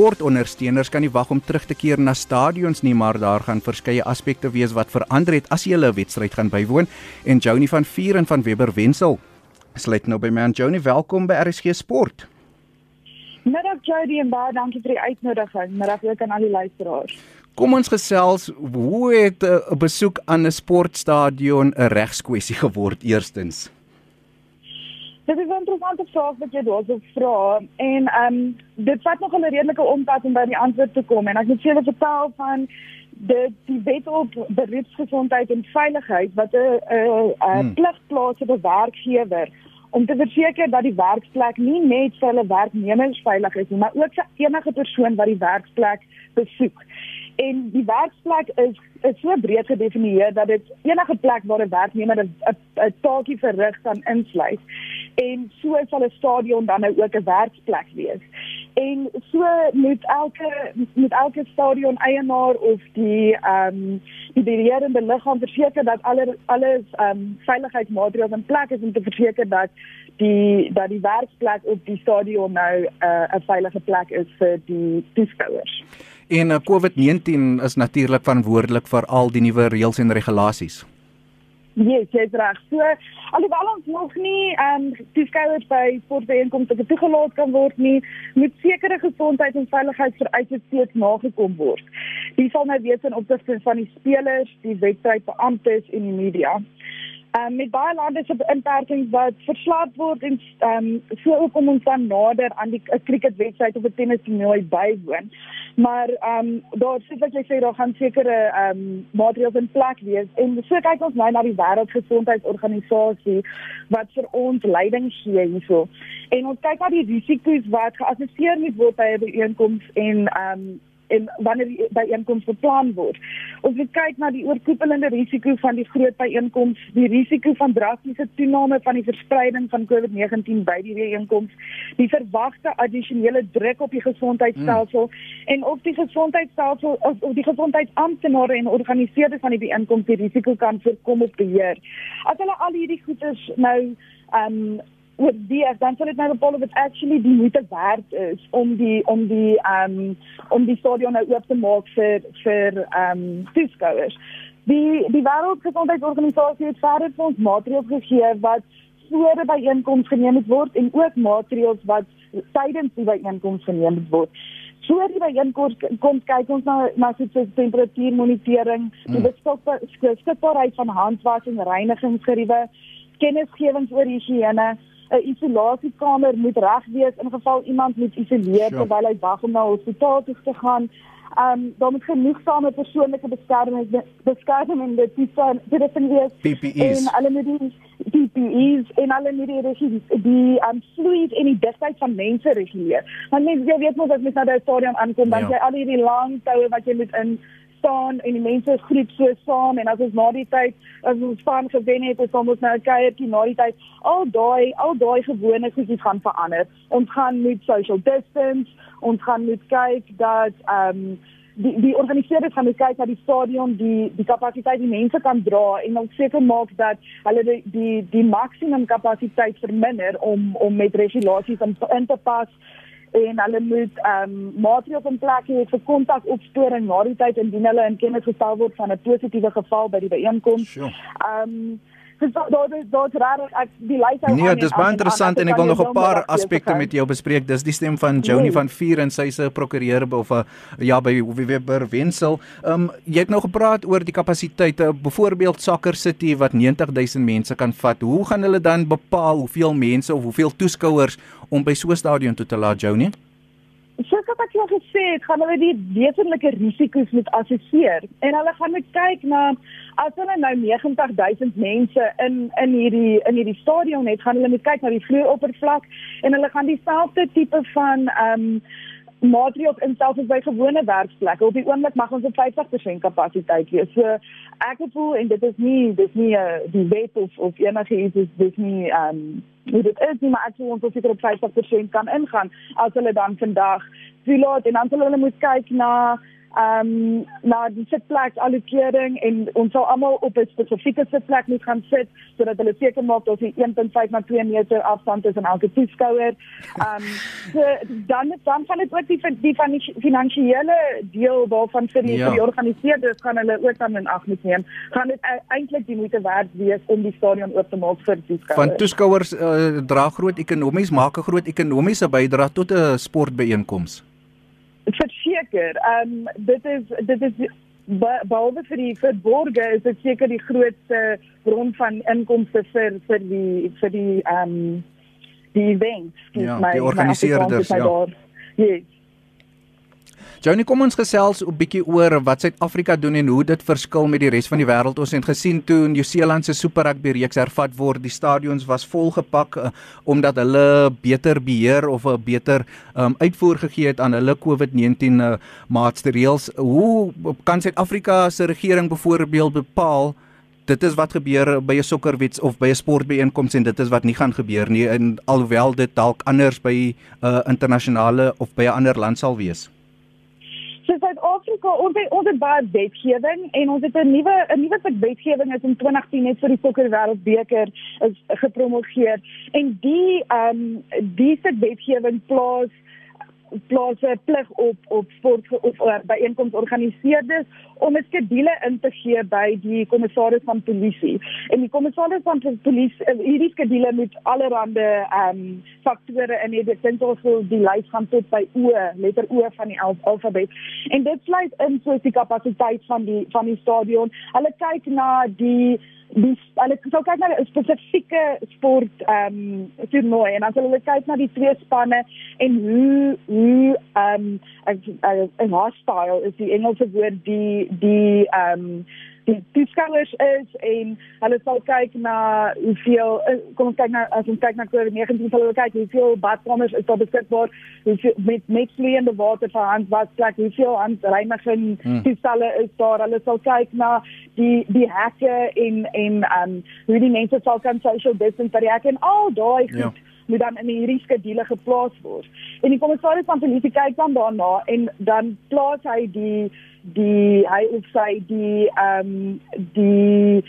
sportondersteuners kan nie wag om terug te keer na stadions nie, maar daar gaan verskeie aspekte wees wat verander het as jy 'n wedstryd gaan bywoon. En Joni van Vier en van Weber Wensel sluit nou by my aan Joni. Welkom by RSG Sport. Middag Jody en baie dankie vir die uitnodiging. Middag ook aan al die luisteraars. Kom ons gesels, hoe het 'n besoek aan 'n sportstadion 'n regskwessie geword eerstens? Dit is 'n interessante vraag wat jy daarso vra en ehm um, dit vat nog 'n redelike ompad om by die antwoord te kom en ek moet julle vertel van die die wet op beroepsgesondheid en veiligheid wat 'n 'n 'n hmm. plig plaas op 'n werkgewer om te verseker dat die werksplek nie net vir hulle werknemers veilig is nie, maar ook vir enige persoon wat die werksplek besoek. En die werksplek is is so breed gedefinieer dat dit enige plek waar 'n werknemer 'n 'n taakie verrig kan insluit. En so sal 'n stadion dan nou ook 'n werksplek wees. En so moet elke moet elke stadion eienaar of die ehm um, die beheerende liggaam verseker dat alle alles ehm um, veiligheidsmaatreëls in plek is om te verseker dat die dat die werksplek op die stadion nou uh, 'n veilige plek is vir die toeskouers. En uh, COVID-19 is natuurlik verantwoordelik vir al die nuwe reëls en regulasies. Yes, jy's reg. So, alhoewel ons nog nie ehm um, toeskouers by sportbijeenkomste toegelaat kan word nie, moet sekere gesondheid en veiligheidsvereistes steeds nagekom word. Dit sal nou wees in opsigte van die spelers, die wedstrydbeamptes en die media. Um, met baie lande se inperkings wat verslaap word en um, so ook om ons dan nader aan die cricketwedstryd of 'n tennistoernooi bywoon. Maar ehm um, daar soos wat jy sê daar gaan sekere ehm um, maatreëls in plek wees en so kyk ons nou na die wêreldgesondheidsorganisasie wat vir ons leiding gee hierso. En ons kyk na die risiko's wat geassesseer moet word by 'n byeenkoms en ehm um, en wanneer die byeenkoms beplan word. Ons moet kyk na die oorkoepelende risiko van die groot byeenkoms, die risiko van drastiese toename van die verspreiding van COVID-19 by die byeenkoms, die verwagte addisionele druk op die gesondheidstelsel hmm. en of die gesondheidstelsel of, of die gesondheidsamptenare en organiseerders van die byeenkoms die risiko kan voorkom of beheer. As hulle al hierdie goedes nou ehm um, oor die dan sal dit nou bepaal of dit actually die moeite werd is om die om die ehm um, om die stadion nou oop te maak vir vir ehm um, toeskouers. Die die wêreldgesondheidsorganisasie het verder vir ons maatreëls gegee wat voor die byeenkoms geneem word en ook maatreëls wat tydens die byeenkoms geneem word. So die byeenkoms kom kyk ons na na so temperatuurmonitering, die hmm. beskikbaarheid van handwas en reinigingsgeriewe, kennisgewings oor higiëne 'n isolasiekamer moet reg wees in geval iemand moet isoleer sure. terwyl hy wag om na hospitaal toe te gaan. Um daar moet genoegsame persoonlike beskerming beskerming in die dit is wees PPE's en alle met die PPE's en alle met die die um fluid en die digtheid van mense reguleer. Want mense jy weet mos as mens na die stadion aankom dan ja. jy al hierdie lang toue wat jy moet in staan en die mense groep so saam en as ons na die tyd as ons span gewen het is ons nou 'n kuiertjie na die tyd. Al daai al daai gewone goedjies gaan verander. Ons gaan met social distance ons gaan moet kyk dat ehm um, die die organiseerders gaan kyk na die stadion die die kapasiteit die mense kan dra en dan seker maak dat hulle die die, die maksimum kapasiteit verminder om om met regulasies in, in te pas en hulle moet ehm um, maatreëls in plek hê vir kontakopsporing na die tyd indien hulle in kennis gestel word van 'n positiewe geval by die byeenkoms. Ehm um, dis daar daar daar ek die lys. Nee, dis baie interessant en ek wil nog 'n paar aspekte met jou bespreek. Dis die stem van Joni nee. van Vier en sy se prokureur of 'n uh, ja by Weber Wensel. Ehm um, jy het nou gepraat oor die kapasiteite, byvoorbeeld Soccer City wat 90000 mense kan vat. Hoe gaan hulle dan bepaal hoeveel mense of hoeveel toeskouers om by so 'n stadion toe te laat Joni? Soos wat ek jou gesê het, gaan hulle die wesenlike risiko's moet assesseer. En hulle gaan moet kyk na as hulle nou 90000 mense in in hierdie in hierdie stadion het, gaan hulle moet kyk na die vloeroppervlak en hulle gaan dieselfde tipe van ehm um, maatreëls instel as by gewone werksplekke. Op die oomblik mag ons op 50% kapasiteit hê. So ek voel en dit is nie dis nie 'n uh, eh, die wet of of enige iets is dis nie ehm um, dit is nie, maar ek voel ons seker op 50% kan ingaan as hulle dan vandag toelaat en dan sal hulle moet kyk na ehm um, na die sitplek allokering en ons sal almal op 'n spesifieke sitplek moet gaan sit sodat hulle seker maak dat die 1.5 na 2 meter afstand is aan elke toeskouer. Ehm um, so dan dan gaan dit ook die die van die finansiële deel waarvan vir die, ja. die organiseerders gaan hulle ook dan in ag moet neem. Gaan dit e-, eintlik die moeite werd wees om die stadion oop te maak vir toeskouers? Van toeskouers uh, dra groot ekonomies maak 'n groot ekonomiese bydrae tot 'n sportbyeenkoms verseker. Ehm um, dit is dit is behalwe vir die verborge is dit seker die grootste bron van inkomste vir vir die vir die ehm um, die events. Ja, my, die organiseerders ja. Yes. Johnny, kom ons gesels 'n bietjie oor wat Suid-Afrika doen en hoe dit verskil met die res van die wêreld. Ons het gesien toe New Zealand se Super Rugby reeks hervat word, die stadions was volgepak uh, omdat hulle beter beheer of 'n beter um, uitvoer gegee het aan hulle COVID-19 uh, maatreëls. Hoe kan Suid-Afrika se regering byvoorbeeld bepaal dit is wat gebeur by 'n sokkerwets of by 'n sportbyeenkoms en dit is wat nie gaan gebeur nie en alhoewel dit dalk anders by 'n uh, internasionale of by 'n ander land sal wees? Suid-Afrika, ons het ons het baie wetgewing en ons het 'n nuwe 'n nuwe stuk wetgewing is in 2010 net vir die sokker wêreldbeker is gepromoveer. En die ehm um, die stuk wetgewing plaas plaas 'n plig op op sport of by inkomsorganiseerders om 'n skedule in te gee by die kommissaris van polisie. En die kommissaris van polisie eh, hierdie skedule moet allerlei ehm um, faktore in hê. Dit dink ons sou die lys gaan tot by O, letter O van die al alfabet. En dit sluit in soos die kapasiteit van die van die stadion. Hulle kyk na die die hulle sou kyk na 'n spesifieke sport ehm um, toernooi en dan sal hulle kyk na die twee spanne en hoe hoe ehm um, 'n hostile is die Engelse woord die die ehm um, die toeskouers is en hulle sal kyk na hoeveel eh, kom ons kyk na as ons kyk na COVID-19 sal hulle kyk hoeveel badkamers is daar beskikbaar hoeveel met met vloeiende water vir handwasplek hoeveel handreiniging hmm. toestelle is daar hulle sal kyk na die die hekke en en um hoe die mense sal kan social distance by die hekke en al daai goed ja moet dan in hierdie skedule geplaas word. En die kommissaris van polisie kyk dan daarna en dan plaas hy die die hy of sy die ehm um, die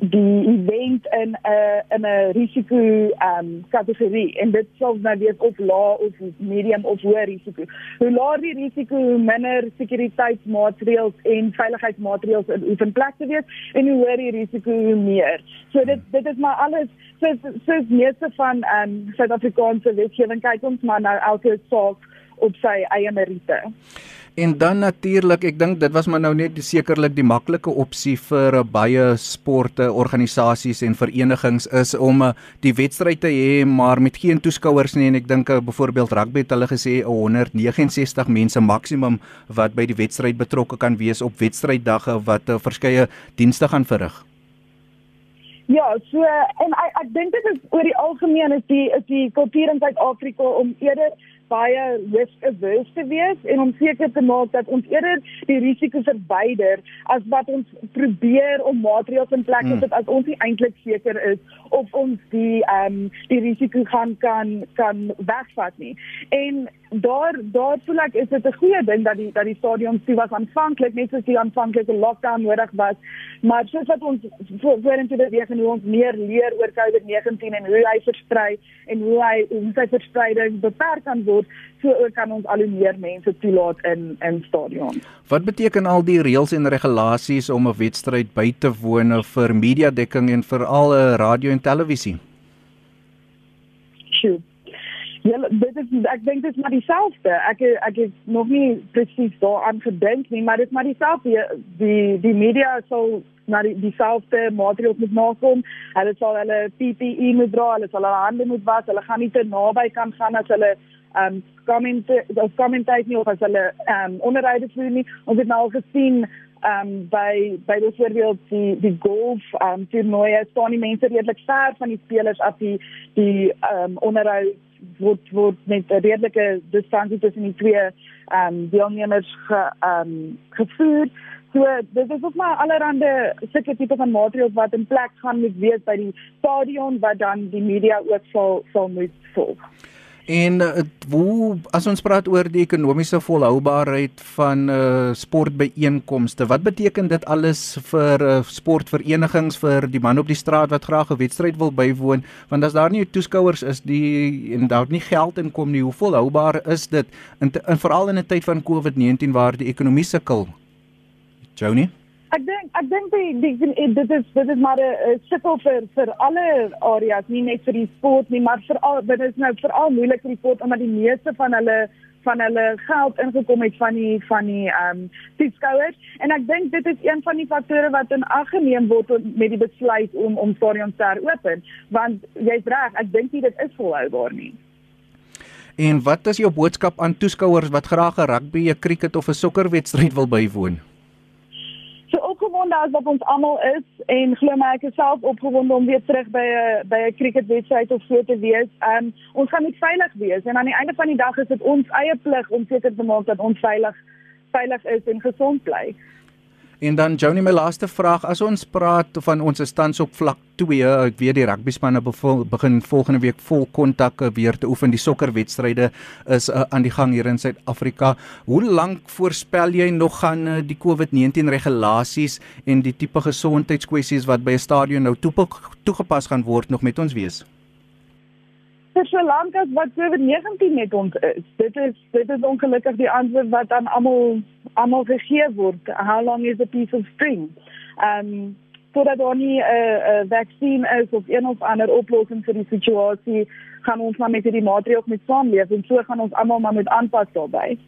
die event in 'n uh, in 'n risiko ehm um, kategorie en dit sou nou wees of lae of medium of hoë risiko. Hoe laer die risiko, hoe minder sekuriteitsmaatreëls en veiligheidsmaatreëls in open plek te wees en hoe hoër die risiko, hoe meer. So dit dit is maar alles so so meeste van ehm um, Suid-Afrikaanse wetgewing kyk ons maar nou elke saak op sy eie meriete. En dan natuurlik, ek dink dit was maar nou net sekerlik die maklike opsie vir uh, baie sporte, organisasies en verenigings is om uh, die wedstryd te hê maar met geen toeskouers nie en ek dink uh, byvoorbeeld rugby het hulle gesê 169 mense maksimum wat by die wedstryd betrokke kan wees op wedstryddagge wat verskeie dienste gaan verrig. Ja, so en ek, ek dink dit is oor die algemeen is die is die kultuur in Suid-Afrika om eerder baie risk averse te wees en om seker te maak dat ons eerder die risiko verwyder as wat ons probeer om maatreëls in plek te hmm. sit as ons nie eintlik seker is of ons die ehm um, die risiko gaan kan kan wegvat nie. En daar daar voel ek is dit 'n goeie ding dat die dat die stadion toe was aanvanklik net soos die aanvanklike lockdown nodig was maar soos wat ons vorentoe beweeg en hoe ons meer leer oor COVID-19 en hoe hy versprei en hoe hy hoe sy verspreiding beperk kan word so ook kan ons al hoe meer mense toelaat in in stadions. Wat beteken al die reëls en regulasies om 'n wedstryd by te woon vir media dekking en vir al 'n radio en televisie? Sjoe. Ja, dit is ek dink dit is maar dieselfde. Ek ek het nog nie presies daaraan gedink nie, maar dit is maar dieselfde. Die die media sal na die dieselfde maatreëls moet nakom. Hulle sal hulle PPE moet dra, hulle sal hulle hande moet was, hulle gaan nie te naby kan gaan as hulle ehm um, kommente of kommenteer nie of as hulle ehm um, onderhoude voer nie. Ons het nou al gesien ehm um, by by byvoorbeeld die die golf ehm um, toernooie staan die mense redelik ver van die spelers af die die ehm um, onderhoude word word met 'n redelike distansie tussen die twee ehm um, deelnemers ge ehm um, gevoer. So dit is ook maar allerhande sulke tipe van maatreëls wat in plek gaan moet wees by die stadion wat dan die media ook sal sal moet volg. En uh, hoe as ons praat oor die ekonomiese volhoubaarheid van uh sportbyeenkomste, wat beteken dit alles vir uh, sportverenigings vir die man op die straat wat graag 'n wedstryd wil bywoon? Want as daar nie toeskouers is die en daar nie geld inkom nie, hoe volhoubaar is dit in, in veral in 'n tyd van COVID-19 waar die ekonomie sukkel? Joanie Ek dink ek dink die, die, dit is dit is maar 'n sukkel vir vir alle areas, nie net vir die sport nie, maar vir al dit is nou veral moeilik vir die sport omdat die meeste van hulle van hulle geld ingekom het van die van die ehm um, toeskouers. En ek dink dit is een van die faktore wat in ag geneem word met die besluit om om stadions te heropen. Want jy's reg ek dink dit is volhoubaar nie. En wat is jou boodskap aan toeskouers wat graag 'n rugby, 'n cricket of 'n sokkerwedstryd wil bywoon? Opgewonde as wat ons almal is en glo my ek is self opgewonde om weer terug by 'n by 'n cricketwedstryd of so te wees. Um ons gaan net veilig wees en aan die einde van die dag is dit ons eie plig om seker te maak dat ons veilig veilig is en gesond bly. En dan Johnny my laaste vraag. As ons praat van ons tans op vlak 2 ek weet die rugby spanne begin volgende week vol kontak weer te oefen. Die sokkerwedstryde is uh, aan die gang hier in Suid-Afrika. Hoe lank voorspel jy nog gaan uh, die COVID-19 regulasies en die tipe gesondheidskwessies wat by 'n stadion nou toegepas gaan word nog met ons wees vir so lank as wat COVID-19 met ons is. Dit is dit is ongelukkig die antwoord wat aan almal almal gegee word. How long is a piece of string? Um totdat daar nie 'n uh, 'n vaksin is of een of ander oplossing vir die situasie, gaan ons maar met hierdie maatreëls met saamleef en so gaan ons almal maar met aanpas daarbey.